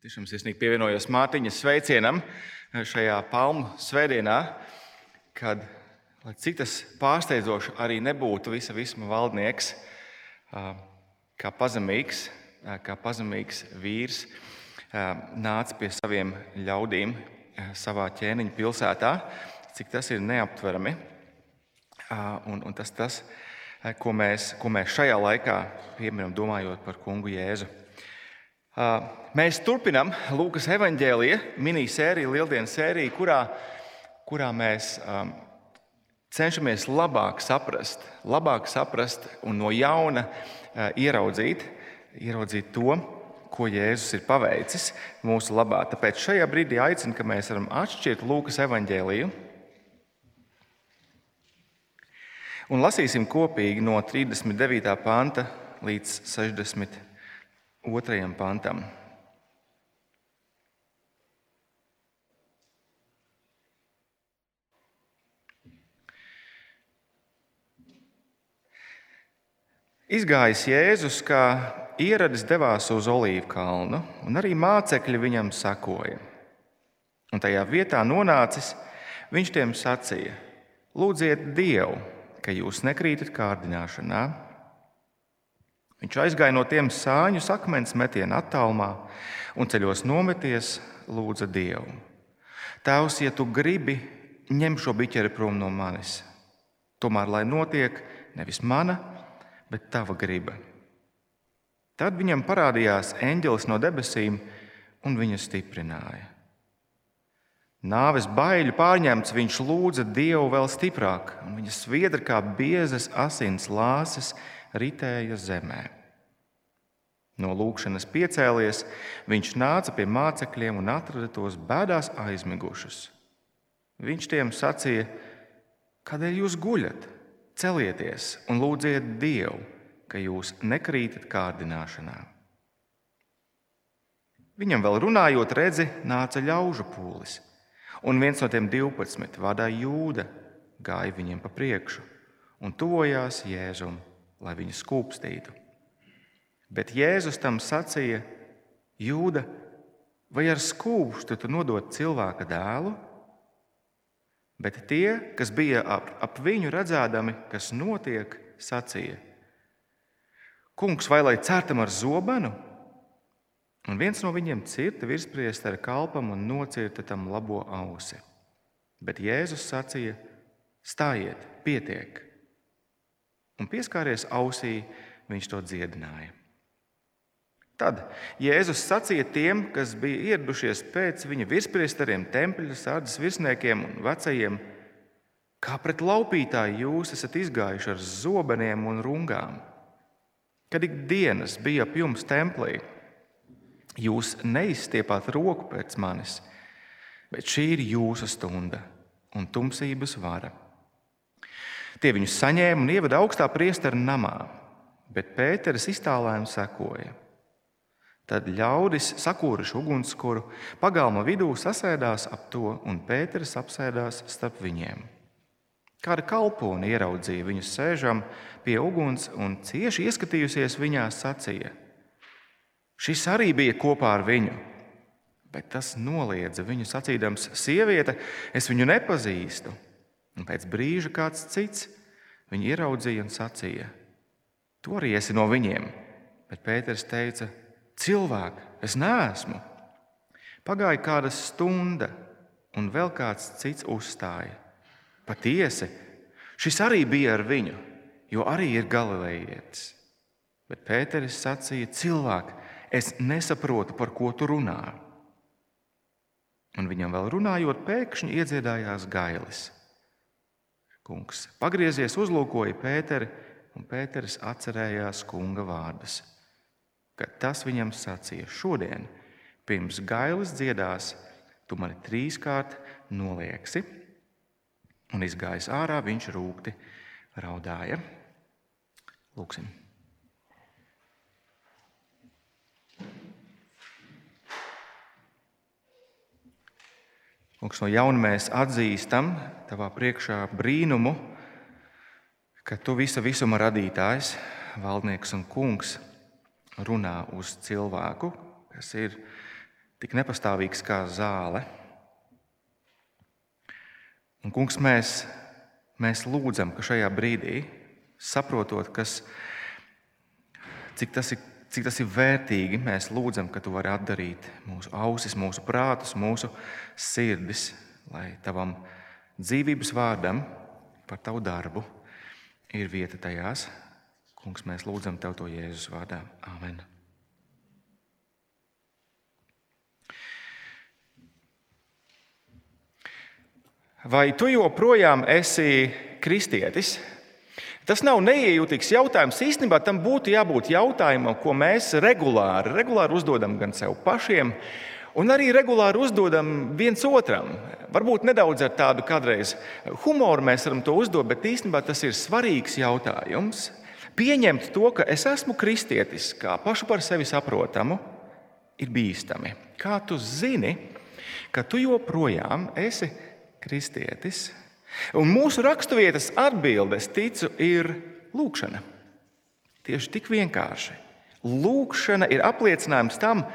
Tiešām sirsnīgi pievienojos Mārtiņas sveicienam šajā palmu svētdienā, kad, lai cik tas pārsteidzoši arī nebūtu, visa visma valdnieks, kā pazemīgs, kā pazemīgs vīrs, nāca pie saviem ļaudīm savā ķēniņa pilsētā, cik tas ir neaptverami. Un, un tas, tas ko, mēs, ko mēs šajā laikā pieminam, domājot par kungu Jēzu. Mēs turpinām Lūkas evanģēlīja minisēriju, Lieldienas sēriju, kurā, kurā mēs cenšamies labāk saprast, labāk saprast un no jauna ieraudzīt, ieraudzīt to, ko Jēzus ir paveicis mūsu labā. Tāpēc šajā brīdī aicinu, ka mēs varam atšķirt Lūkas evanģēlīju un lasīsim kopīgi no 39. panta līdz 60 otrajam pantam. Izgājis Jēzus, kā ieradis devās uz Olīvu kalnu, un arī mācekļi viņam sekoja. Un tajā vietā nonācis, viņš tiem sacīja: Lūdziet Dievu, ka jūs nekrītat kārdināšanā Viņš aizgāja no tiem sāņu akmens metienu attālumā un ceļos nometies, lūdza Dievu. Tēvs, ja tu gribi, ņem šo biķeri prom no manis. Tomēr, lai notiek nevis mana, bet tava griba. Tad viņam parādījās eņģelis no debesīm un viņu stiprināja. Nāves baiļu pārņemts, viņš lūdza Dievu vēl stiprāk, un viņa sviedra kā biezas asins lāses ritēja zemē. No lūkšanas piecēlies, viņš nāca pie mācekļiem un atrada tos bēdās aizmigušus. Viņš tiem sacīja: Kādēļ jūs guļat? Celieties un lūdziet Dievu, ka jūs nekrītat kārdināšanā. Viņam vēl runājot, redzi, nāca ļaužu pūlis, un viens no tiem divpadsmit vadīja jūda, gāja viņiem pa priekšu un tuvojās Jēzum lai viņu skūpstītu. Bet Jēzus tam sacīja: Jūda, vai ar skūpstu tu nodot cilvēka dēlu? Bet tie, kas bija ap, ap viņu redzēdami, kas notiek, sacīja: Kungs, vai lai cērtam ar zobenu? Un viens no viņiem cirta virspriestera kalpam un nocirta tam labo ausi. Bet Jēzus sacīja: Stājiet, pietiek! Un pieskāries ausī, viņš to dziedināja. Tad Jēzus sacīja tiem, kas bija ieradušies pēc viņa virspriesteriem, tempļa sārdzes virsniekiem un vecajiem, kā pret laupītāju jūs esat izgājuši ar zobeniem un rungām. Kad ik dienas bija ap jums templī, jūs neizstiepāt roku pēc manis, bet šī ir jūsu stunda un tumsības vara. Tie viņus saņēma un ievada augstā priestera namā, bet Pēters iztālēm sekoja. Tad ļaudis sakūruši ugunskura, pagalma vidū sasēdās ap to, un Pēters apsēdās starp viņiem. Kāda kalpone ieraudzīja viņu sēžam pie uguns un cieši ieskatījusies viņā, sacīja: Šis arī bija kopā ar viņu, bet tas noliedza viņu sacīdams: Sieviete, es viņu nepazīstu. Un pēc brīža kāds cits viņu ieraudzīja un sacīja: Tu arī esi no viņiem. Bet Pēters teica: Cilvēki, es neesmu. Pagāja kāda stunda, un vēl kāds cits uzstāja. Patiesi, šis arī bija ar viņu, jo arī ir galilejietis. Bet Pēteris sacīja: Cilvēki, es nesaprotu, par ko tu runā. Un viņam vēl runājot, pēkšņi iedziedājās gailis kungs. Pagriezies, uzlūkoja Pēteri, un Pēteris atcerējās kunga vārdus. Kad tas viņam sacīja, šodien, pirms gailis dziedās, tu mani trīskārt nolieksi, un izgājis ārā, viņš rūkti raudāja. Lūksim! Kungs, no jauna mēs atzīstam tavā priekšā brīnumu, ka tu visa visuma radītājs, valdnieks un kungs runā uz cilvēku, kas ir tik nepastāvīgs kā zāle. Un, kungs, mēs, mēs lūdzam, ka šajā brīdī, saprotot, kas, cik, tas ir, cik tas ir vērtīgi, mēs lūdzam, ka tu vari atdarīt mūsu ausis, mūsu prātus, mūsu sirdis, lai tavam dzīvības vārdam par tavu darbu ir vieta tajās. Kungs, mēs lūdzam tev to Jēzus vārdā. Āmen! Vai tu joprojām esi kristietis? Tas nav neiejūtīgs jautājums. Īstenībā tam būtu jābūt jautājumam, ko mēs regulāri, regulāri uzdodam gan sev pašiem, un arī regulāri uzdodam viens otram. Varbūt nedaudz ar tādu kādreiz humoru mēs varam to uzdot, bet īstenībā tas ir svarīgs jautājums. Pieņemt to, ka es esmu kristietis, kā pašu par sevi saprotamu, ir bīstami. Kā tu zini, ka tu joprojām esi kristietis? Un mūsu raksturvietas atbildes, ticu, ir lūkšana. Tieši tik vienkārši. Lūkšana ir apliecinājums tam,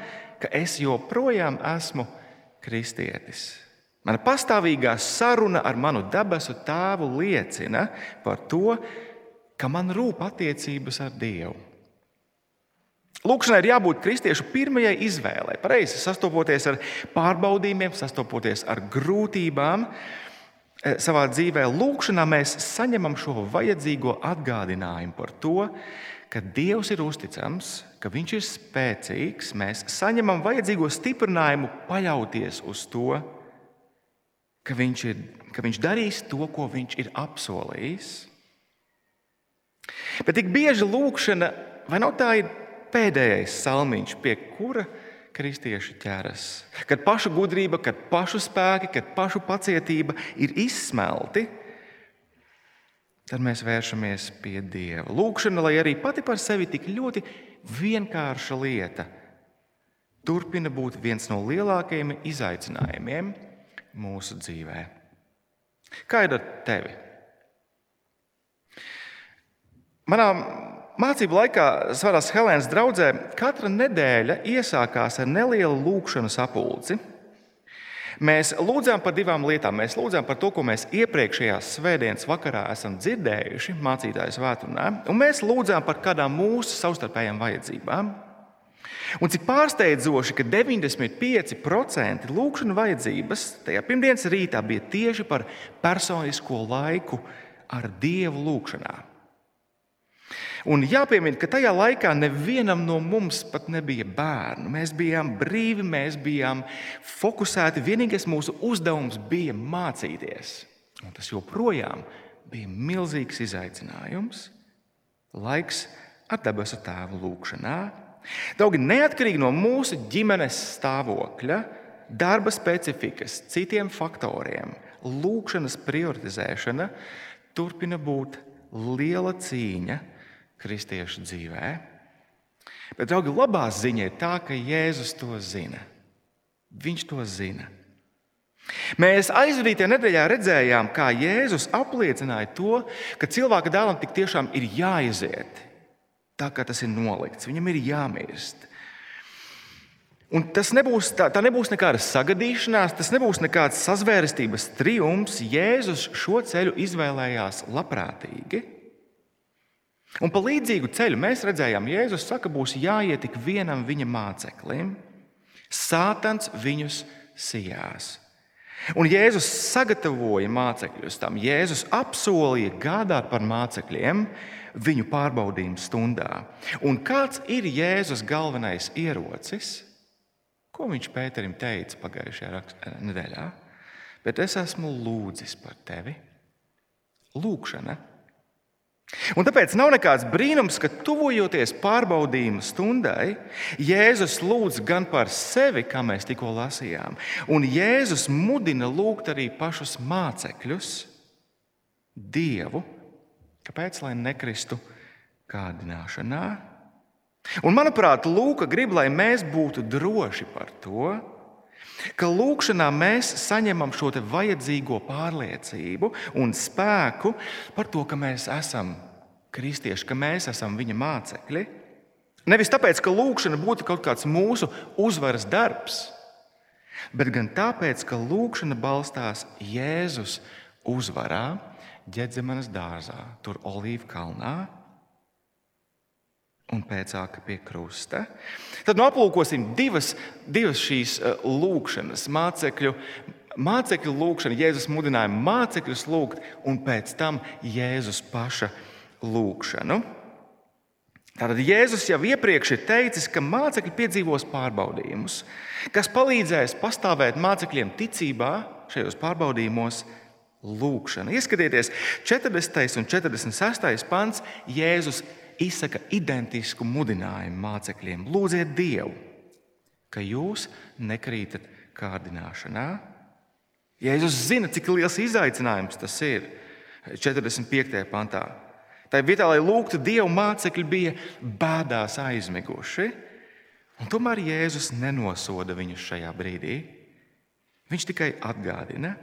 ka es joprojām esmu kristietis. Mana pastāvīgā saruna ar manu debesu tēvu liecina par to, ka man rūp attiecības ar Dievu. Lūkšanai ir jābūt kristiešu pirmajai izvēlei. Pareizi sastopoties ar pārbaudījumiem, sastopoties ar grūtībām savā dzīvē, lūkšanā mēs saņemam šo vajadzīgo atgādinājumu par to, ka Dievs ir uzticams, ka Viņš ir spēcīgs. Mēs saņemam vajadzīgo stiprinājumu paļauties uz to, ka Viņš, ir, ka viņš darīs to, ko Viņš ir apsolījis. Bet tik bieži lūkšana, vai nav tā ir pēdējais salmiņš, pie kura kristieši ķeras. Kad paša gudrība, kad pašu spēki, kad pašu pacietība ir izsmelti, tad mēs vēršamies pie Dieva. Lūkšana, lai arī pati par sevi tik ļoti vienkārša lieta, turpina būt viens no lielākajiem izaicinājumiem mūsu dzīvē. Kā ir ar tevi? Manā Mācību laikā Svarās Helēnas draudzē katra nedēļa iesākās ar nelielu lūkšanu sapulci. Mēs lūdzām par divām lietām. Mēs lūdzām par to, ko mēs iepriekšējās svētdienas vakarā esam dzirdējuši mācītājas vētrunā, un mēs lūdzām par kādām mūsu savstarpējām vajadzībām. Un cik pārsteidzoši, ka 95% lūkšanu vajadzības tajā pirmdienas rītā bija tieši par personisko laiku ar Dievu lūgšanā. Un jāpiemina, ka tajā laikā nevienam no mums pat nebija bērnu. Mēs bijām brīvi, mēs bijām fokusēti. Vienīgais mūsu uzdevums bija mācīties. Un tas joprojām bija milzīgs izaicinājums. Laiks ar debesu tēvu lūgšanā. Daugi neatkarīgi no mūsu ģimenes stāvokļa, darba specifikas, citiem faktoriem, lūkšanas prioritizēšana turpina būt liela cīņa kristiešu dzīvē. Bet, draugi, labā ziņa ir tā, ka Jēzus to zina. Viņš to zina. Mēs aizvadītajā nedēļā redzējām, kā Jēzus apliecināja to, ka cilvēka dēlam tik tiešām ir jāiziet tā, kā tas ir nolikts. Viņam ir jāmirst. Un tas nebūs, tā, tā nebūs nekāda sagadīšanās, tas nebūs nekāds sazvērestības triumfs. Jēzus šo ceļu izvēlējās labprātīgi. Un pa līdzīgu ceļu mēs redzējām, Jēzus saka, būs jāiet tik vienam viņa māceklim. Sātans viņus sijās. Un Jēzus sagatavoja mācekļus tam. Jēzus apsolīja gādāt par mācekļiem viņu pārbaudījuma stundā. Un kāds ir Jēzus galvenais ierocis? Ko viņš Pēterim teica pagājušajā nedēļā? Bet es esmu lūdzis par tevi. Lūkšana Un tāpēc nav nekāds brīnums, ka tuvojoties pārbaudījuma stundai, Jēzus lūdz gan par sevi, kā mēs tikko lasījām, un Jēzus mudina lūgt arī pašus mācekļus, Dievu, kāpēc lai nekristu kārdināšanā. Un, manuprāt, Lūka grib, lai mēs būtu droši par to, ka lūkšanā mēs saņemam šo vajadzīgo pārliecību un spēku par to, ka mēs esam kristieši, ka mēs esam viņa mācekļi. Nevis tāpēc, ka lūkšana būtu kaut kāds mūsu uzvaras darbs, bet gan tāpēc, ka lūkšana balstās Jēzus uzvarā Ģedzemanas dārzā, tur Olīvu kalnā. Un pēcāk pie krusta. Tad nu, aplūkosim divas, divas šīs uh, lūkšanas, mācekļu, mācekļu lūkšanu, Jēzus mudinājumu mācekļus lūgt, un pēc tam Jēzus paša lūkšanu. Tātad Jēzus jau iepriekš ir teicis, ka mācekļi piedzīvos pārbaudījumus, kas palīdzēs pastāvēt mācekļiem ticībā šajos pārbaudījumos. Lūkšana. Ieskatieties, 40. un 46. pants Jēzus izsaka identisku mudinājumu mācekļiem. Lūdziet Dievu, ka jūs nekrītat kārdināšanā. Jēzus zina, cik liels izaicinājums tas ir 45. pantā. Tā vietā, lai lūgtu Dievu, mācekļi bija bēdās aizmiguši. Un tomēr Jēzus nenosoda viņus šajā brīdī. Viņš tikai atgādina,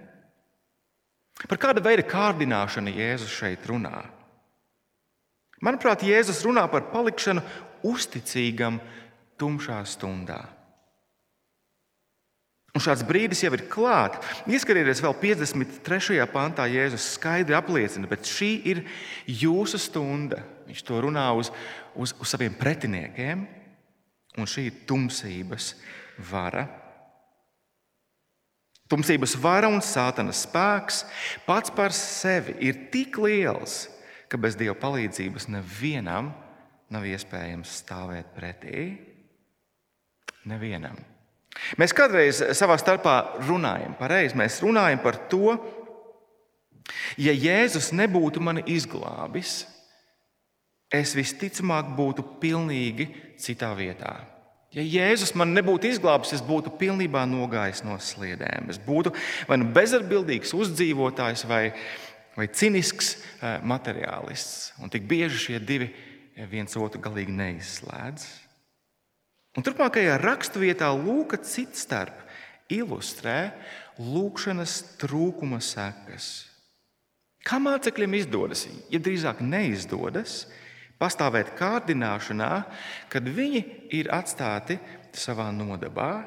par kāda veida kārdināšanu Jēzus šeit runā. Manuprāt, Jēzus runā par palikšanu uzticīgam tumšā stundā. Un šāds brīdis jau ir klāts. Ieskatieties, vēl 53. pantā Jēzus skaidri apliecina, bet šī ir jūsu stunda. Viņš to runā uz, uz, uz saviem pretiniekiem, un šī ir tumsības vara. Tumsības vara un sātana spēks pats par sevi ir tik liels, ka bez Dieva palīdzības nevienam nav iespējams stāvēt pretī. Nevienam. Mēs kādreiz savā starpā runājam, pareizi mēs runājam par to, ja Jēzus nebūtu mani izglābis, es visticamāk būtu pilnīgi citā vietā. Ja Jēzus man nebūtu izglābis, es būtu pilnībā nogājis no sliedēm. Es būtu vai nu bezatbildīgs uzdzīvotājs vai, vai cinisks eh, materiālists. Un tik bieži šie divi viens otru galīgi neizslēdz. Un turpmākajā raksturvietā Lūka cits starp ilustrē lūkšanas trūkuma sekas. Kā mācekļiem izdodas, ja drīzāk neizdodas, pastāvēt kārdināšanā, kad viņi ir atstāti savā nodabā?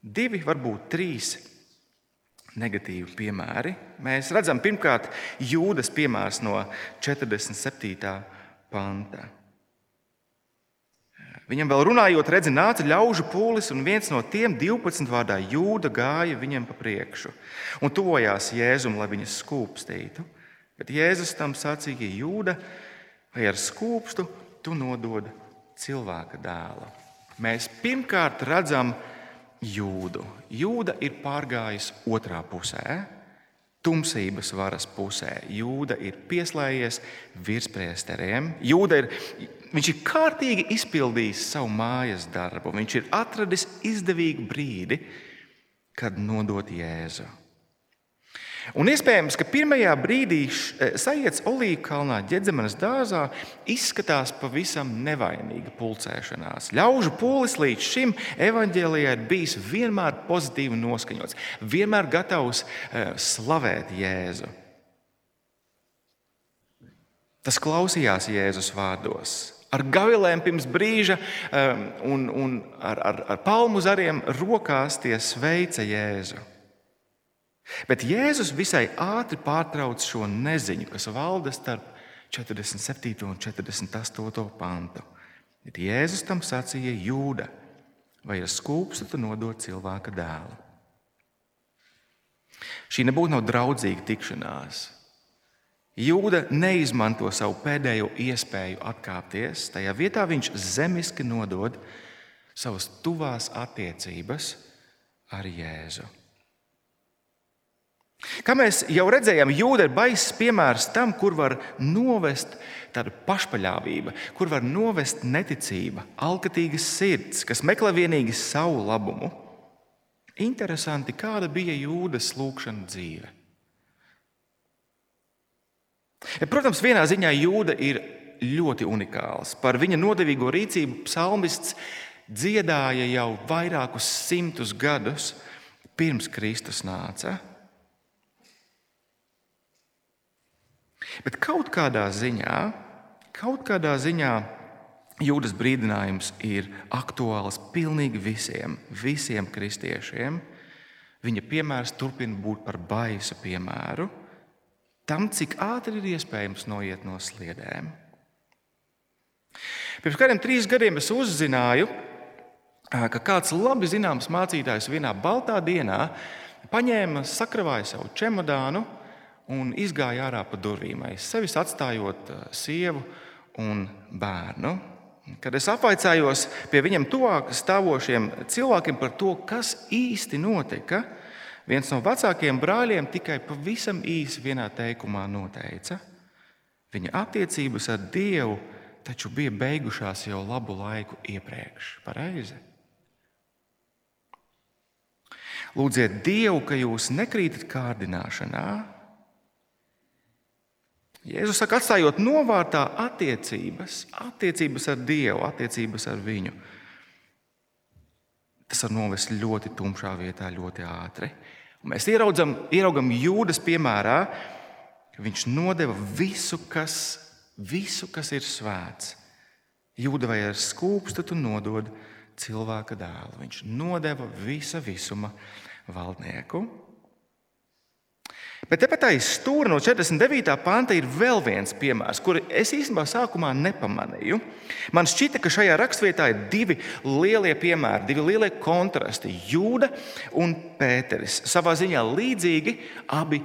Divi, varbūt trīs negatīvi piemēri. Mēs redzam, pirmkārt, jūdas piemērs no 47. panta. Viņam vēl runājot, redzi, nāca ļaužu pūlis, un viens no tiem 12 vārdā jūda gāja viņam pa priekšu un tuvojās Jēzum, lai viņu skūpstītu. Bet Jēzus tam sacīja, jūda, vai ar skūpstu tu nodod cilvēka dēlu. Mēs pirmkārt redzam jūdu. Jūda ir pārgājis otrā pusē, tumsības varas pusē. Jūda ir pieslēdzies virspriesteriem. Jūda ir Viņš ir kārtīgi izpildījis savu mājas darbu. Viņš ir atradis izdevīgu brīdi, kad nodot Jēzu. Un iespējams, ka pirmajā brīdī e, sajūta Olīvu kalnā, ģedzemanas dārzā, izskatās pavisam nevainīga pulcēšanās. Ļaužu pūlis līdz šim evaņģēlijā ir bijis vienmēr pozitīvi noskaņots, vienmēr gatavs e, slavēt Jēzu. Tas klausījās Jēzus vārdos ar gavilēm pirms brīža um, un, un ar, ar, ar palmu zariem rokās tie sveica Jēzu. Bet Jēzus visai ātri pārtrauc šo neziņu, kas valda starp 47. un 48. pantu. Bet Jēzus tam sacīja jūda, vai ar skūpstu tu nodod cilvēka dēlu. Šī nebūtu nav draudzīga tikšanās. Jūda neizmanto savu pēdējo iespēju atkāpties. Tajā vietā viņš zemiski nodod savas tuvās attiecības ar Jēzu. Kā mēs jau redzējām, jūda ir baisa piemērs tam, kur var novest tāda pašpaļāvība, kur var novest neticība, alkatīgas sirds, kas meklē vienīgi savu labumu. Interesanti, kāda bija jūdas lūkšana dzīve. Protams, vienā ziņā jūda ir ļoti unikāls. Par viņa nodevīgo rīcību psalmists dziedāja jau vairākus simtus gadus pirms Kristus nāca. Bet kaut kādā ziņā, kaut kādā ziņā Jūdas brīdinājums ir aktuāls pilnīgi visiem, visiem kristiešiem. Viņa piemērs turpina būt par baisu piemēru tam, cik ātri ir iespējams noiet no sliedēm. Pirms kādiem trīs gadiem es uzzināju, ka kāds labi zināms mācītājs vienā baltā dienā paņēma, sakravāja savu čemodānu un izgāja ārā pa durvīm, aiz sevis atstājot sievu un bērnu. Kad es apvaicājos pie viņam tuvāk stāvošiem cilvēkiem par to, kas īsti notika, viens no vecākajiem brāļiem tikai pavisam īsi vienā teikumā noteica, viņa attiecības ar Dievu taču bija beigušās jau labu laiku iepriekš. Pareizi. Lūdziet Dievu, ka jūs nekrītat kārdināšanā. Jēzus saka, atstājot novārtā attiecības, attiecības ar Dievu, attiecības ar viņu. Tas var novest ļoti tumšā vietā ļoti ātri. Un mēs ieraudzam, ieraugam jūdas piemērā, ka viņš nodeva visu, kas, visu, kas ir svēts. Jūda vai ar skūpstu tu nodod cilvēka dēlu. Viņš nodeva visa visuma valdnieku. Bet tepat aiz stūra no 49. panta ir vēl viens piemērs, kuru es īstenībā sākumā nepamanīju. Man šķita, ka šajā raksturvietā ir divi lielie piemēri, divi lielie kontrasti - Jūda un Pēteris. Savā ziņā līdzīgi abi,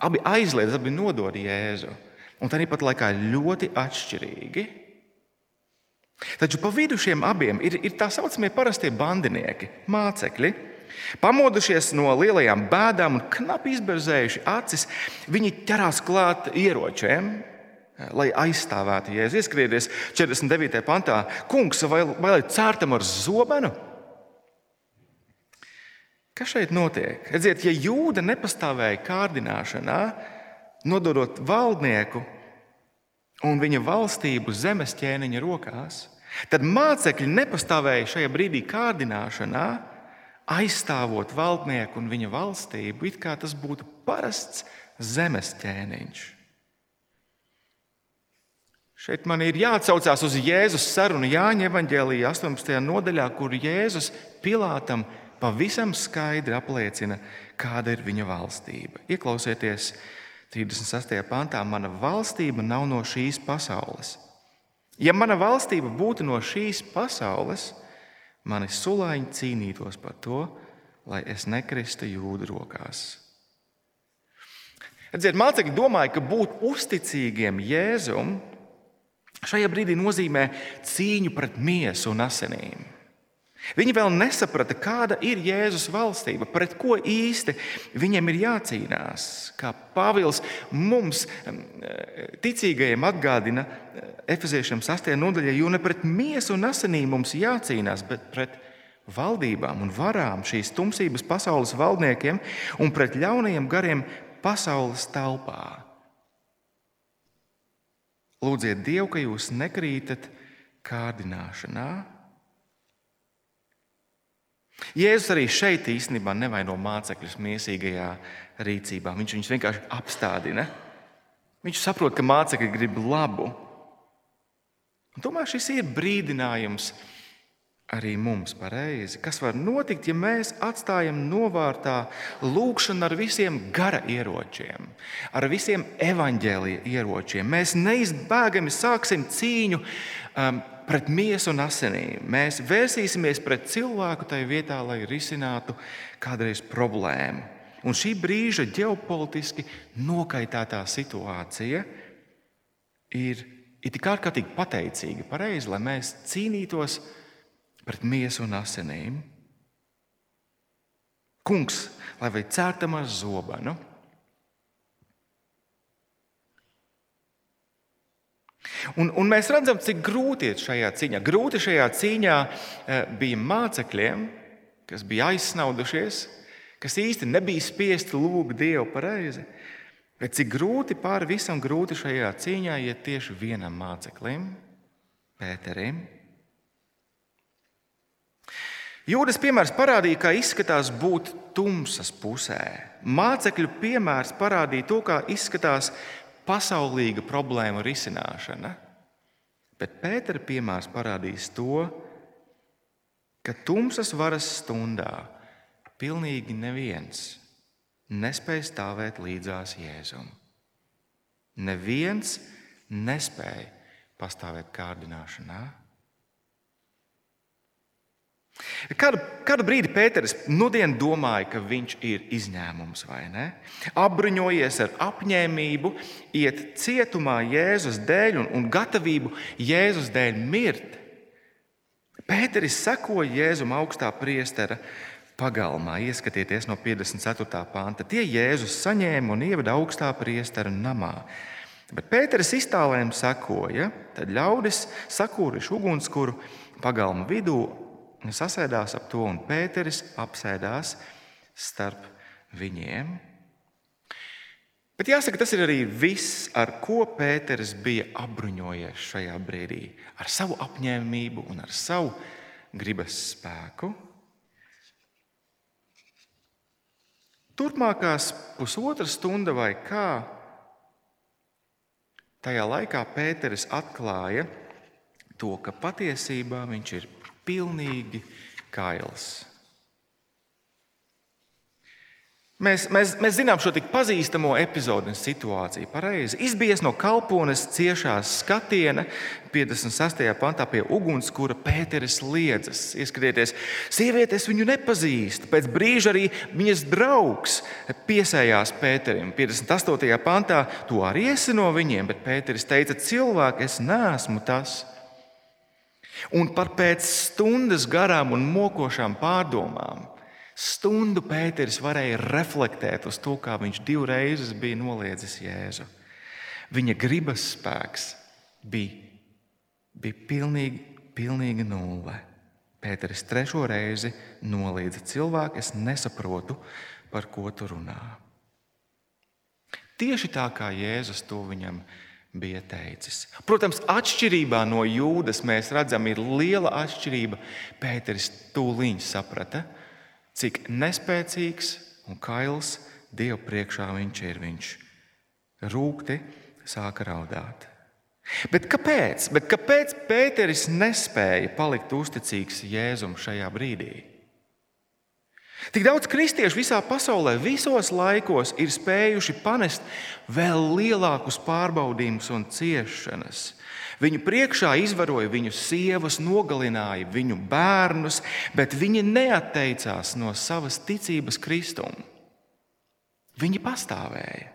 abi aizliedz, abi nodod Jēzu. Un tā pat laikā ļoti atšķirīgi. Taču pa vidu šiem abiem ir, ir tā saucamie parastie bandinieki, mācekļi. Pamodušies no lielajām bēdām un knapi izberzējuši acis, viņi ķerās klāt ieročiem, lai aizstāvētu jēzu. Ieskrieties 49. pantā, kungs, vai, vai lai cērtam ar zobenu? Kas šeit notiek? Redziet, ja jūda nepastāvēja kārdināšanā, nododot valdnieku un viņa valstību zemes ķēniņa rokās, tad mācekļi nepastāvēja šajā brīdī kārdināšanā, aizstāvot valdnieku un viņa valstību, it kā tas būtu parasts zemes ķēniņš. Šeit man ir jāatcaucās uz Jēzus sarunu Jāņa evanģēlijā 18. nodaļā, kur Jēzus Pilātam pavisam skaidri apliecina, kāda ir viņa valstība. Ieklausieties 36. pantā, mana valstība nav no šīs pasaules. Ja mana valstība būtu no šīs pasaules, mani sulāņi cīnītos par to, lai es nekristu jūdu rokās. Redziet, mācekļi domāja, ka būt uzticīgiem Jēzum šajā brīdī nozīmē cīņu pret miesu un asinīm. Viņi vēl nesaprata, kāda ir Jēzus valstība, pret ko īsti viņiem ir jācīnās. Kā Pāvils mums, ticīgajiem, atgādina Efeziešiem 8. nodaļā, jo ne pret miesu un asinīm mums jācīnās, bet pret valdībām un varām, šīs tumsības pasaules valdniekiem un pret ļaunajiem gariem pasaules telpā. Lūdziet Dievu, ka jūs nekrītat kārdināšanā Jēzus arī šeit īstenībā nevaino mācekļus mīsīgajā rīcībā. Viņš viņus vienkārši apstādina. Viņš saprot, ka mācekļi grib labu. Un tomēr šis ir brīdinājums arī mums pareizi. Kas var notikt, ja mēs atstājam novārtā lūgšanu ar visiem gara ieročiem, ar visiem evaņģēlīja ieročiem? Mēs neizbēgami sāksim cīņu um, pret miesu un asinīm. Mēs vērsīsimies pret cilvēku tajā vietā, lai risinātu kādreiz problēmu. Un šī brīža ģeopolitiski nokaitētā situācija ir, ir tik ārkārtīgi pateicīga, pareizi, lai mēs cīnītos pret miesu un asinīm. Kungs, lai vai cērtam ar zobenu, Un, un mēs redzam, cik grūti ir šajā cīņā. Grūti šajā cīņā eh, bija mācekļiem, kas bija aizsnaudušies, kas īsti nebija spiesti lūgt Dievu pareizi. Bet cik grūti pāri visam grūti šajā cīņā iet tieši vienam māceklim, Pēterim. Jūdas piemērs parādīja, kā izskatās būt tumsas pusē. Mācekļu piemērs parādīja to, kā izskatās pasaulīga problēma risināšana. Bet Pētera piemērs parādīs to, ka tumsas varas stundā pilnīgi neviens nespēja stāvēt līdzās Jēzum. Neviens nespēja pastāvēt kārdināšanā. Kādu, kādu brīdi Pēters nudien domāja, ka viņš ir izņēmums vai ne? Apbruņojies ar apņēmību, iet cietumā Jēzus dēļ un, un gatavību Jēzus dēļ mirt. Pēteris sekoja Jēzum augstā priestera pagalmā. Ieskatieties no 54. panta. Tie Jēzus saņēma un ievada augstā priestera namā. Bet Pēteris iztālēm sekoja, tad ļaudis sakūruši ugunskura pagalma vidū sasēdās ap to, un Pēteris apsēdās starp viņiem. Bet jāsaka, tas ir arī viss, ar ko Pēters bija apbruņojies šajā brīdī. Ar savu apņēmību un ar savu gribas spēku. Turpmākās pusotra stunda vai kā, tajā laikā Pēteris atklāja to, ka patiesībā viņš ir pilnīgi kails. Mēs, mēs, mēs zinām šo tik pazīstamo epizodi un situāciju. Pareizi. Izbies no kalpones ciešās skatiena, 56. pantā pie ugunskura Pēteris liedzas. Ieskatieties, sievietes viņu nepazīst. Pēc brīža arī viņas draugs piesējās Pēterim. 58. pantā tu arī esi no viņiem, bet Pēteris teica, cilvēki, es neesmu tas. Un par pēc stundas garām un mokošām pārdomām Stundu Pēters varēja reflektēt uz to, kā viņš divreiz bija noliedzis Jēzu. Viņa gribas spēks bija, bija pilnīgi, pilnīgi nulle. Pēters trešo reizi noliedza cilvēku, es nesaprotu, par ko tu runā. Tieši tā kā Jēzus to viņam bija teicis. Protams, atšķirībā no jūdas mēs redzam, ir liela atšķirība. Pēters tūlīt saprata, cik nespēcīgs un kails Dieva priekšā viņš ir. Viņš rūkti sāka raudāt. Bet kāpēc? Bet kāpēc Pēteris nespēja palikt uzticīgs Jēzum šajā brīdī? Tik daudz kristiešu visā pasaulē, visos laikos ir spējuši panest vēl lielākus pārbaudījumus un ciešanas. Viņu priekšā izvaroja viņu sievas, nogalināja viņu bērnus, bet viņi neatteicās no savas ticības Kristum. Viņi pastāvēja.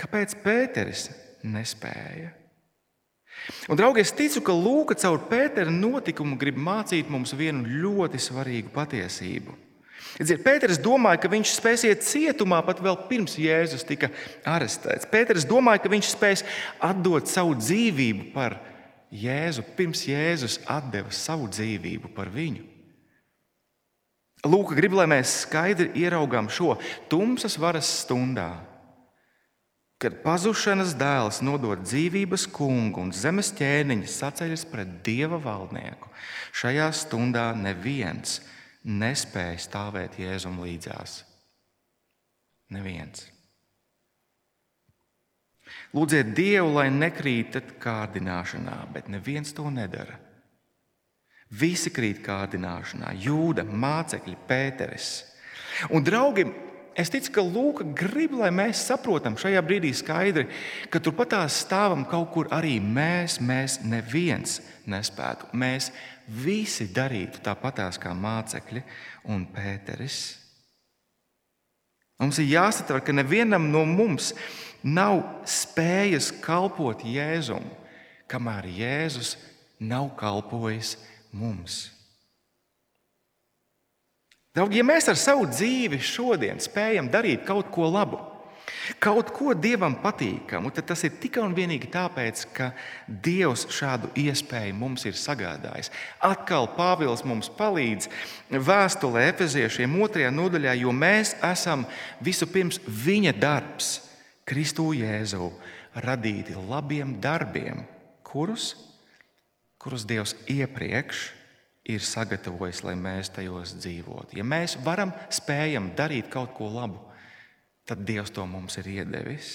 Kāpēc Pēteris nespēja? Un, draugi, es ticu, ka Lūka caur Pētera notikumu grib mācīt mums vienu ļoti svarīgu patiesību. Pēters domāja, ka viņš spēs iet cietumā pat vēl pirms Jēzus tika arestēts. Pēters domāja, ka viņš spēs atdot savu dzīvību par Jēzu, pirms Jēzus deva savu dzīvību par viņu. Lūk, grib, lai mēs skaidri ieraugām šo tumsas varas stundā, kad pazušanas dēls nodod dzīvības kungu un zemes ķēniņa saceļas pret dieva valdnieku. Šajā stundā neviens nespēja stāvēt Jēzum līdzās. Neviens. Lūdziet Dievu, lai nekrītat kārdināšanā, bet neviens to nedara. Visi krīt kārdināšanā, jūda, mācekļi, pēteris. Un, draugi, es ticu, ka Lūka grib, lai mēs saprotam šajā brīdī skaidri, ka turpat stāvam kaut kur arī mēs, mēs neviens nespētu. Mēs visi darītu tāpatās kā mācekļi un Pēteris. Mums ir jāsatver, ka nevienam no mums nav spējas kalpot Jēzum, kamēr Jēzus nav kalpojis mums. Draugi, ja mēs ar savu dzīvi šodien spējam darīt kaut ko labu, kaut ko dievam patīkamu, tad tas ir tikai un vienīgi tāpēc, ka Dievs šādu iespēju mums ir sagādājis. Atkal Pāvils mums palīdz vēstulē Efeziešiem otrajā nodaļā, jo mēs esam vispirms viņa darbs, Kristu Jēzu, radīti labiem darbiem, kurus, kurus Dievs iepriekš ir sagatavojis, lai mēs tajos dzīvotu. Ja mēs varam, spējam darīt kaut ko labu, tad Dievs to mums ir iedevis.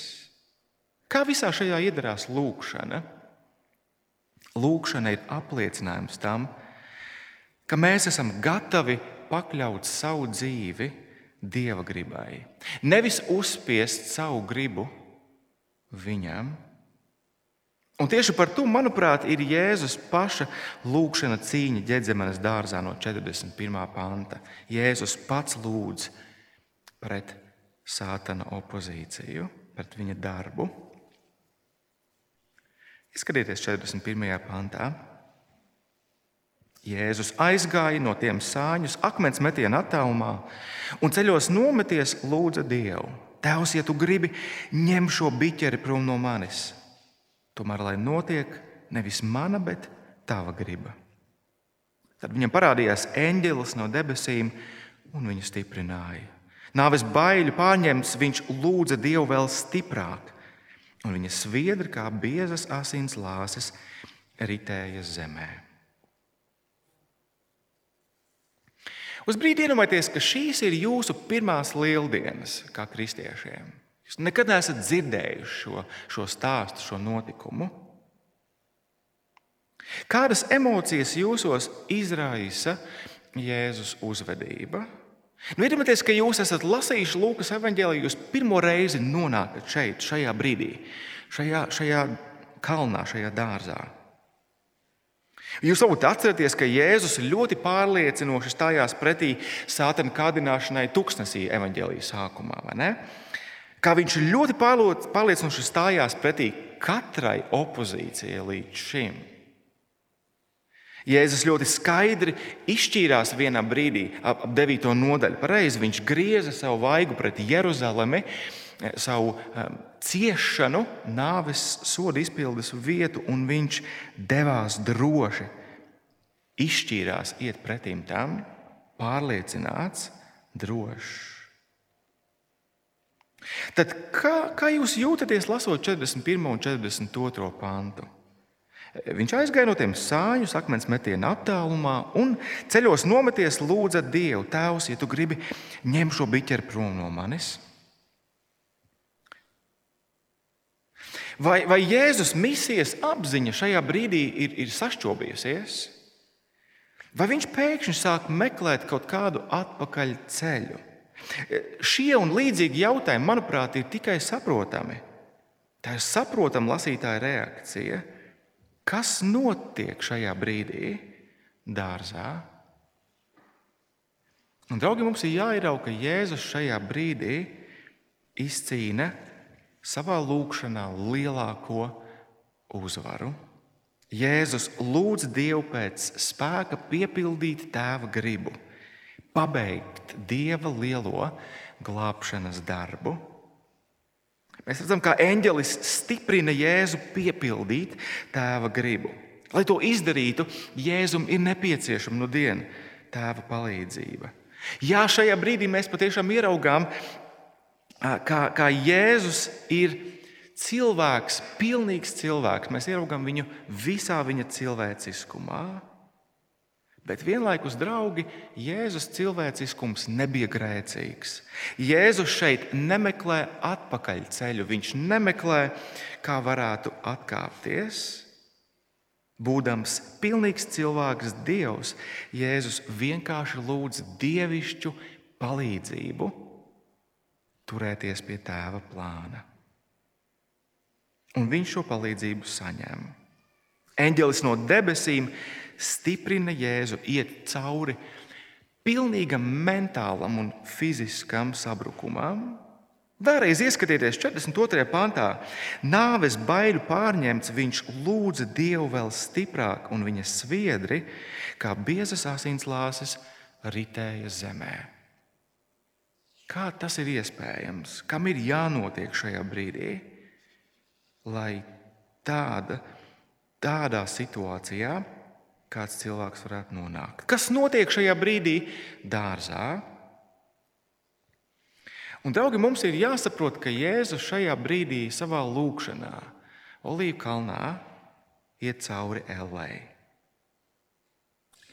Kā visā šajā iedarās lūkšana? Lūkšana ir apliecinājums tam, ka mēs esam gatavi pakļaut savu dzīvi Dieva gribai. Nevis uzspiest savu gribu viņam. Un tieši par to, manuprāt, ir Jēzus paša lūkšana cīņa ģedzemenes dārzā no 41. panta. Jēzus pats lūdz pret sātana opozīciju, pret viņa darbu. Izskatieties 41. pantā. Jēzus aizgāja no tiem sāņus akmens metiena attālumā un ceļos nometies lūdza Dievu. Tēvs, ja tu gribi, ņem šo biķeri prom no manis. Tomēr, lai notiek nevis mana, bet tava griba. Tad viņam parādījās eņģelis no debesīm un viņu stiprināja. Nāves baiļu pārņemts, viņš lūdza Dievu vēl stiprāk, un viņa sviedri kā biezas asins lāses ritēja zemē. Uz brīdi iedomājieties, ka šīs ir jūsu pirmās lieldienas kā kristiešiem. Jūs nekad neesat dzirdējuši šo, šo stāstu, šo notikumu. Kādas emocijas jūsos izraisa Jēzus uzvedība? Nu, Iedomājieties, ka jūs esat lasījuši Lūkas evanģēliju, jūs pirmo reizi nonākat šeit, šajā brīdī, šajā, šajā kalnā, šajā dārzā. Jūs varbūt atceraties, ka Jēzus ļoti pārliecinoši stājās pretī sātana kādināšanai tuksnesī evaņģēlijas sākumā. Kā viņš ļoti pārliecinoši stājās pretī katrai opozīcijai līdz šim. Jēzus ļoti skaidri izšķīrās vienā brīdī, ap 9. nodaļu. Pareizi viņš grieza savu vaigu pret Jeruzalemi, savu um, ciešanu, nāves sodu izpildes vietu, un viņš devās droši, izšķīrās iet pretim tam, pārliecināts, drošs. Tad kā, kā jūs jūtaties lasot 41. un 42. pantu? Viņš aizgāja no tiem sāņu akmens metiena attālumā un ceļos nometies lūdza Dievu, Tēvs, ja tu gribi, ņem šo biķeri prom no manis. Vai, vai Jēzus misijas apziņa šajā brīdī ir, ir sašķobījusies? Vai viņš pēkšņi sāk meklēt kaut kādu atpakaļ ceļu? Šie un līdzīgi jautājumi, manuprāt, ir tikai saprotami. Tā ir saprotama lasītāja reakcija. Kas notiek šajā brīdī dārzā? Un, draugi, mums ir jāierauga, ka Jēzus šajā brīdī izcīna savā lūkšanā lielāko uzvaru. Jēzus lūdz Dievu pēc spēka piepildīt tēva gribu, pabeigt Dieva lielo glābšanas darbu. Mēs redzam, kā eņģelis stiprina Jēzu piepildīt tēva gribu. Lai to izdarītu, Jēzum ir nepieciešama no dienas tēva palīdzība. Jā, šajā brīdī mēs patiešām ieraugām kā, kā Jēzus ir cilvēks, pilnīgs cilvēks. Mēs ieraugām viņu visā viņa cilvēciskumā. Bet vienlaikus, draugi, Jēzus cilvēciskums nebija grēcīgs. Jēzus šeit nemeklē atpakaļ ceļu. Viņš nemeklē, kā varētu atkāpties. Būdams pilnīgs cilvēks, Dievs, Jēzus vienkārši lūdz dievišķu palīdzību turēties pie tēva plāna. Un viņš šo palīdzību saņem. Eņģelis no debesīm stiprina Jēzu, iet cauri pilnīgam mentālam un fiziskam sabrukumam. Vēlreiz ieskatieties 42. pantā. Nāves baiļu pārņemts, viņš lūdza Dievu vēl stiprāk, un viņa sviedri, kā biezas asins lāses, ritēja zemē. Kā tas ir iespējams? Kam ir jānotiek šajā brīdī, lai tāda, tādā situācijā kāds cilvēks varētu nonākt? Kas notiek šajā brīdī dārzā? Un, draugi, mums ir jāsaprot, ka Jēzus šajā brīdī savā lūkšanā, Olīvu kalnā, iet cauri Ellei.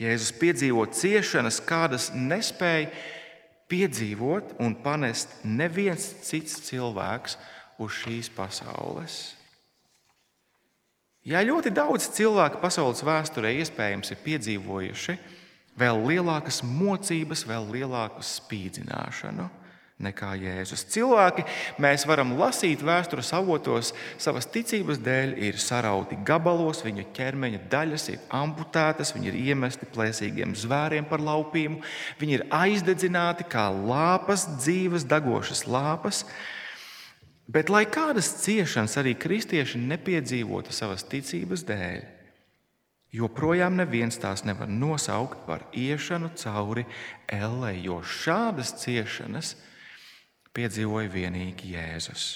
Jēzus piedzīvo ciešanas, kādas nespēja piedzīvot un panest neviens cits cilvēks uz šīs pasaules. Ja ļoti daudz cilvēku pasaules vēsturē iespējams ir piedzīvojuši vēl lielākas mocības, vēl lielāku spīdzināšanu nekā Jēzus. Cilvēki, mēs varam lasīt vēstures avotos, savas ticības dēļ ir sarauti gabalos, viņu ķermeņa daļas ir amputētas, viņi ir iemesti plēsīgiem zvēriem par laupījumu, viņi ir aizdedzināti kā lāpas, dzīves, degošas lāpas. Bet, lai kādas ciešanas arī kristieši nepiedzīvotu savas ticības dēļ, joprojām neviens tās nevar nosaukt par iešanu cauri ellē, jo šādas ciešanas piedzīvoja vienīgi Jēzus.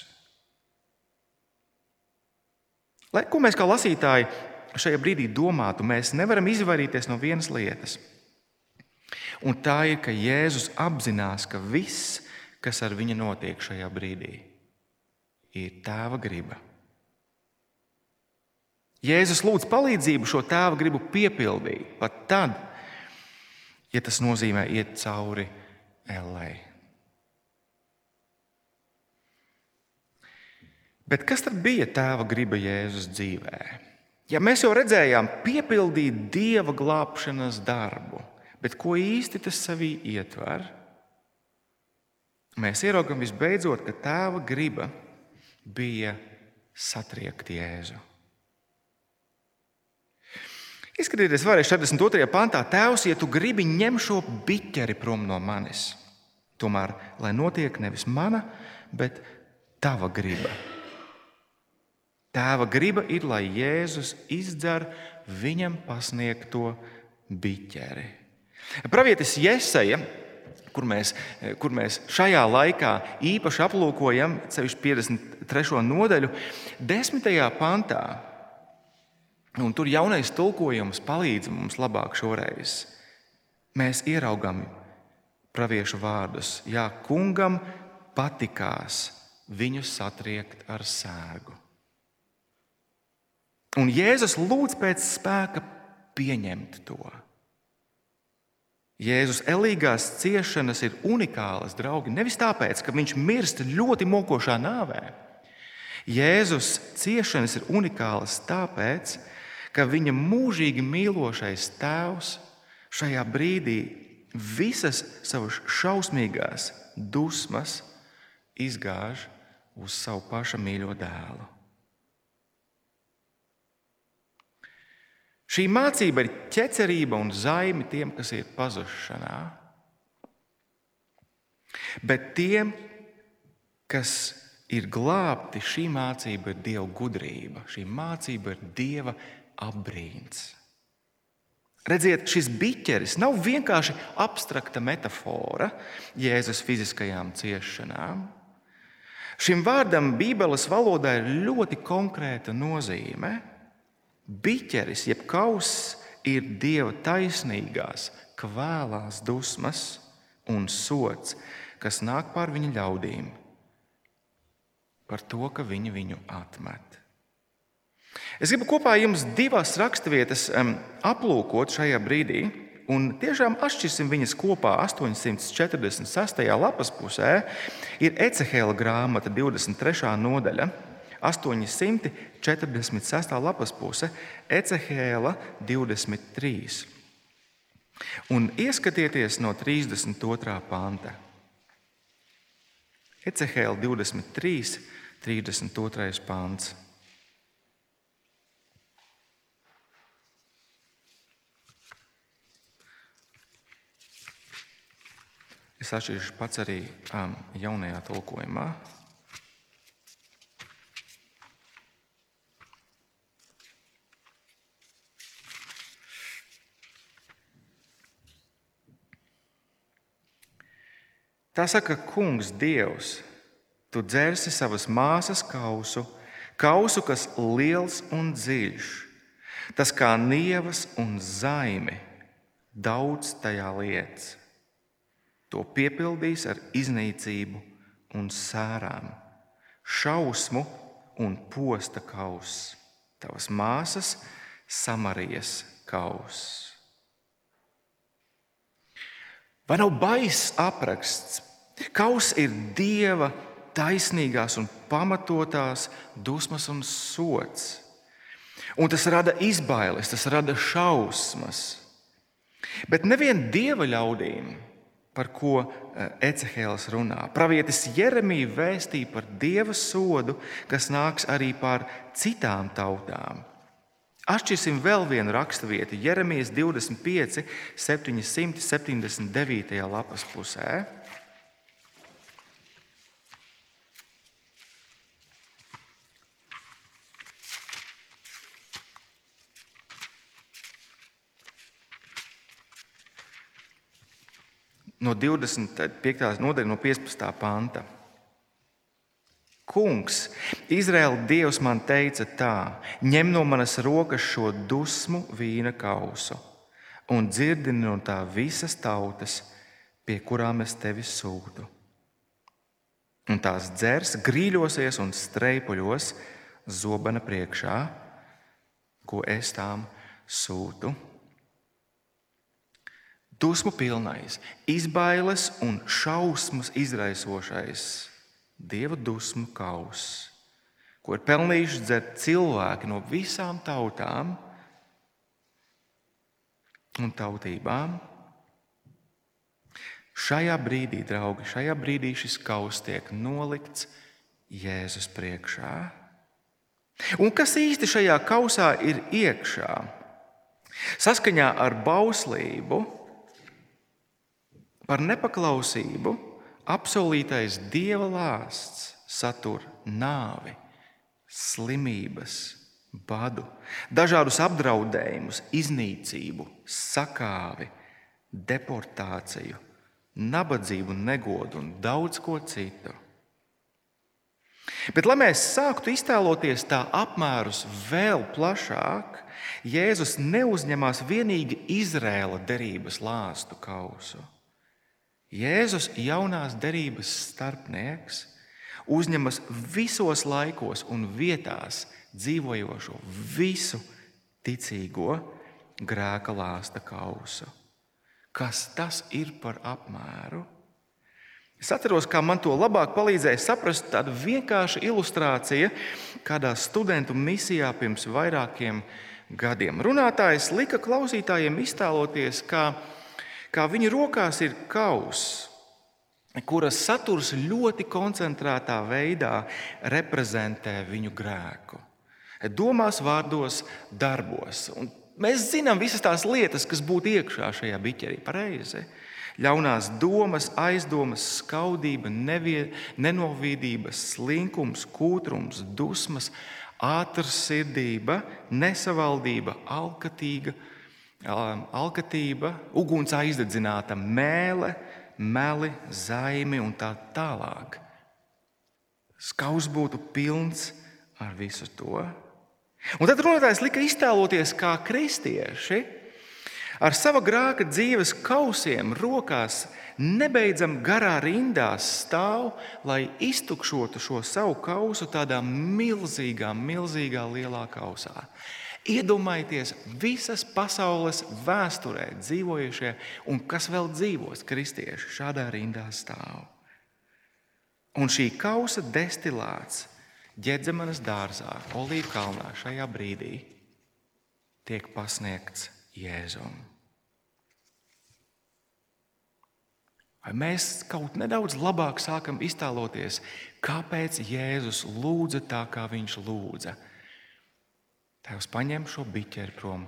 Lai ko mēs kā lasītāji šajā brīdī domātu, mēs nevaram izvairīties no vienas lietas. Un tā ir, ka Jēzus apzinās, ka viss, kas ar viņu notiek šajā brīdī, ir tēva griba. Jēzus lūdz palīdzību šo tēva gribu piepildīt pat tad, ja tas nozīmē iet cauri Ellei. Bet kas tad bija tēva griba Jēzus dzīvē? Ja mēs jau redzējām, piepildīt dieva glābšanas darbu, bet ko īsti tas sevī ietver? Mēs ieraugām visbeidzot, ka tēva griba bija satriekt Jēzu. Izskatieties, vēlreiz 42. pantā, Tēvs, ja tu gribi ņem šo biķeri prom no manis, tomēr lai notiek nevis mana, bet tava griba. Tēva griba ir, lai Jēzus izdzer viņam pasniegto biķeri. Pravietis Jesaja, kur mēs, kur mēs šajā laikā īpaši aplūkojam, sevišķi 53. nodaļu, 10. pantā, un tur jaunais tulkojums palīdz mums labāk šoreiz. Mēs ieraugām praviešu vārdus, Jā, kungam patikās viņu satriekt ar sērgu. Un Jēzus lūdz pēc spēka pieņemt to. Jēzus elīgās ciešanas ir unikālas, draugi. Nevis tāpēc, ka viņš mirst ļoti mokošā nāvē. Jēzus ciešanas ir unikālas tāpēc, ka viņa mūžīgi mīlošais tēvs šajā brīdī visas savas šausmīgās dusmas izgāž uz savu paša mīļo dēlu. Šī mācība ir ķecerība un zaimi tiem, kas ir pazušanā. Bet tiem, kas ir glābti, šī mācība ir Dieva gudrība, šī mācība ir Dieva apbrīns. Redziet, šis biķeris nav vienkārši abstrakta metāfora Jēzus fiziskajām ciešanām. Šim vārdam Bībeles valodā ir ļoti konkrēta nozīme. Biķeris, jeb kauss, ir dieva taisnīgās, kvēlās dusmas un sots, kas nāk pār viņa ļaudīm par to, ka viņi viņu atmet. Es gribu kopā jums divas raksturvietas aplūkot šajā brīdī, un tiešām atšķirsim viņas kopā 846. lapas pusē. Ir Ecehēla grāmata, 23. nodaļa. 846. lapas puse, Ecehēla 23. Un ieskatieties no 32. panta. Ecehēla 23, 32. pāns. Es atšķiršu pats arī um, jaunajā tulkojumā. Tā saka, Kungs, Dievs, tu dzersi savas māsas kausu, kausu, kas liels un dziļš, tas kā nievas un zaimi, daudz tajā lietas. To piepildīs ar iznīcību un sērām, šausmu un posta kauss, tavas māsas, Samarijas kauss. Vai nav baiss apraksts Kaus ir dieva taisnīgās un pamatotās dusmas un sots. Un tas rada izbailes, tas rada šausmas. Bet nevienam dieva ļaudīm, par ko eh, Ecehēls runā, pravietis Jeremija vēstīja par dieva sodu, kas nāks arī pār citām tautām. Atšķirsim vēl vienu raksturvietu, Jeremijas 25, 779. lapas pusē. No 25. nodaļa, no 15. panta. Kungs, Izraēla Dievs man teica tā: ņem no manas rokas šo dusmu vīna kausu un dzirdini no tā visas tautas, pie kurām es tevi sūtu. Un tās dzers, grīļosies un streipuļos zobena priekšā, ko es tām sūtu. Dusmu pilnais, izbailes un šausmas izraisošais dieva dusmu kauss, ko ir pelnījuši dzert cilvēki no visām tautām un tautībām. Šajā brīdī, draugi, šajā brīdī šis kauss tiek nolikts Jēzus priekšā. Un kas īsti šajā kausā ir iekšā? Saskaņā ar bauslību Par nepaklausību apsolītais dieva lāsts satur nāvi, slimības, badu, dažādus apdraudējumus, iznīcību, sakāvi, deportāciju, nabadzību, negodu un daudz ko citu. Bet, lai mēs sāktu iztēloties tā apmērus vēl plašāk, Jēzus neuzņemās tikai Izraēla derības lāstu kausu. Jēzus, jaunās derības starpnieks, uzņemas visos laikos un vietās dzīvojošo visu ticīgo grēka lāsta kausu. Kas tas ir par apmēru? Es atceros, kā man to labāk palīdzēja saprast tāda vienkārša ilustrācija kādā studentu misijā pirms vairākiem gadiem. Runātājs lika klausītājiem iztēloties, kā kā viņa rokās ir kauss, kuras saturs ļoti koncentrētā veidā reprezentē viņu grēku. Domās, vārdos, darbos. Un mēs zinām visas tās lietas, kas būtu iekšā šajā biķerī. Pareizi. Ļaunās domas, aizdomas, skaudība, nevie, nenovīdība, slinkums, kūtrums, dusmas, ātrsirdība, nesavaldība, alkatīga alkatība, uguns aizdedzināta mēlē, meli, zaimi un tā tālāk. Skaus būtu pilns ar visu to. Un tad runātājs lika iztēloties, kā kristieši ar sava grāka dzīves kausiem rokās nebeidzam garā rindā stāv, lai iztukšotu šo savu kausu tādā milzīgā, milzīgā lielā kausā. Iedomājieties, visas pasaules vēsturē dzīvojušie un kas vēl dzīvos kristieši šādā rindā stāv. Un šī kausa destilāts ģēdzemanas dārzā, Olīvu kalnā šajā brīdī tiek pasniegts Jēzum. Vai mēs kaut nedaudz labāk sākam iztēloties, kāpēc Jēzus lūdza tā, kā viņš lūdza? Tēvs, paņem šo biķeri prom,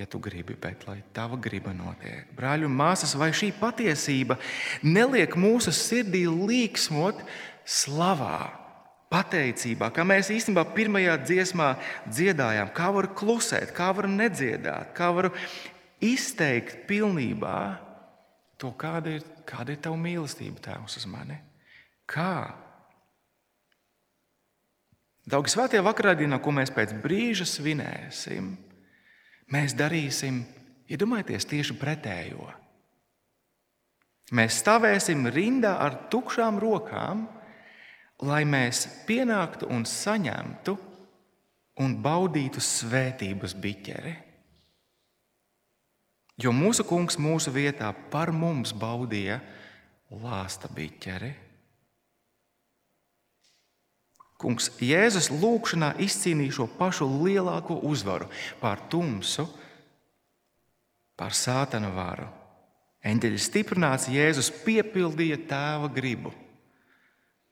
ja tu gribi, bet lai tava griba notiek. Brāļi un māsas, vai šī patiesība neliek mūsu sirdī līksmot slavā, pateicībā, kā mēs īstenībā pirmajā dziesmā dziedājām, kā var klusēt, kā var nedziedāt, kā var izteikt pilnībā to, kāda ir, kāda ir tava mīlestība, Tēvs, uz mani? Kā? Daudz svētajā vakarā, ko mēs pēc brīža svinēsim, mēs darīsim, iedomājieties, tieši pretējo. Mēs stāvēsim rindā ar tukšām rokām, lai mēs pienāktu un saņemtu un baudītu svētības biķeri. Jo mūsu kungs mūsu vietā par mums baudīja lāsta biķeri. Kungs, Jēzus lūgšanā izcīnīja šo pašu lielāko uzvaru pār tumsu, pār sātana varu. Eņģeļa stiprināts Jēzus piepildīja tēva gribu,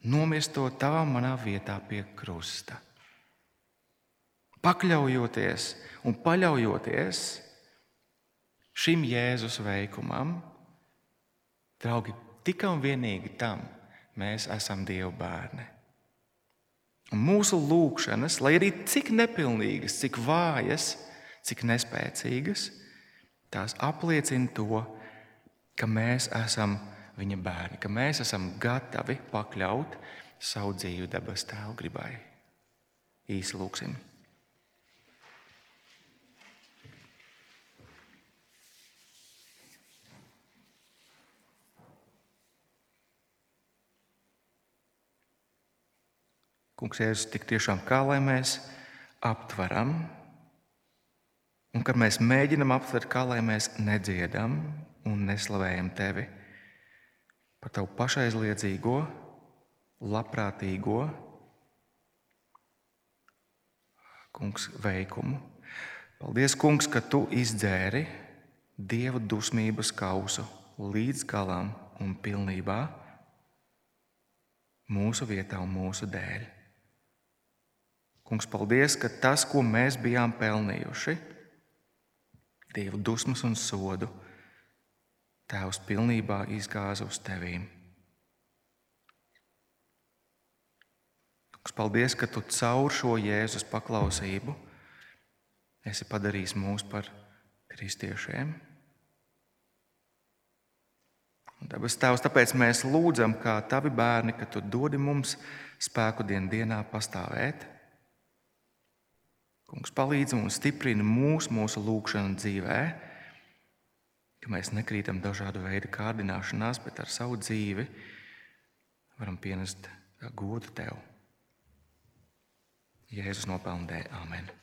nomirstot tavā manā vietā pie krusta. Pakļaujoties un paļaujoties šim Jēzus veikumam, draugi, tikai un vienīgi tam mēs esam Dieva bērni. Mūsu lūgšanas, lai arī cik nepilnīgas, cik vājas, cik nespēcīgas, tās apliecina to, ka mēs esam viņa bērni, ka mēs esam gatavi pakļaut savu dzīvi debes tēva gribai. Īsi lūksim. Kungs, Jēzus, tik tiešām kā lai mēs aptveram, un kad mēs mēģinam aptvert, kā lai mēs nedziedam un neslavējam tevi par tavu pašaizliedzīgo, labprātīgo kungs, veikumu. Paldies, kungs, ka tu izdzēri dieva dusmības kausu līdz galam un pilnībā mūsu vietā un mūsu dēļ. Kungs, paldies, ka tas, ko mēs bijām pelnījuši, Dieva dusmas un sodu, Tēvs pilnībā izgāza uz tevīm. Kungs, paldies, ka tu caur šo Jēzus paklausību esi padarījis mūs par kristiešiem. Dabas Tēvs, tāpēc mēs lūdzam, kā tavi bērni, ka tu dodi mums spēku dien dienā pastāvēt Kungs palīdz mums, stiprina mūs, mūsu lūgšanu dzīvē, ka mēs nekrītam dažādu veidu kārdināšanās, bet ar savu dzīvi varam pienest godu tev. Jēzus nopelnē, Āmen!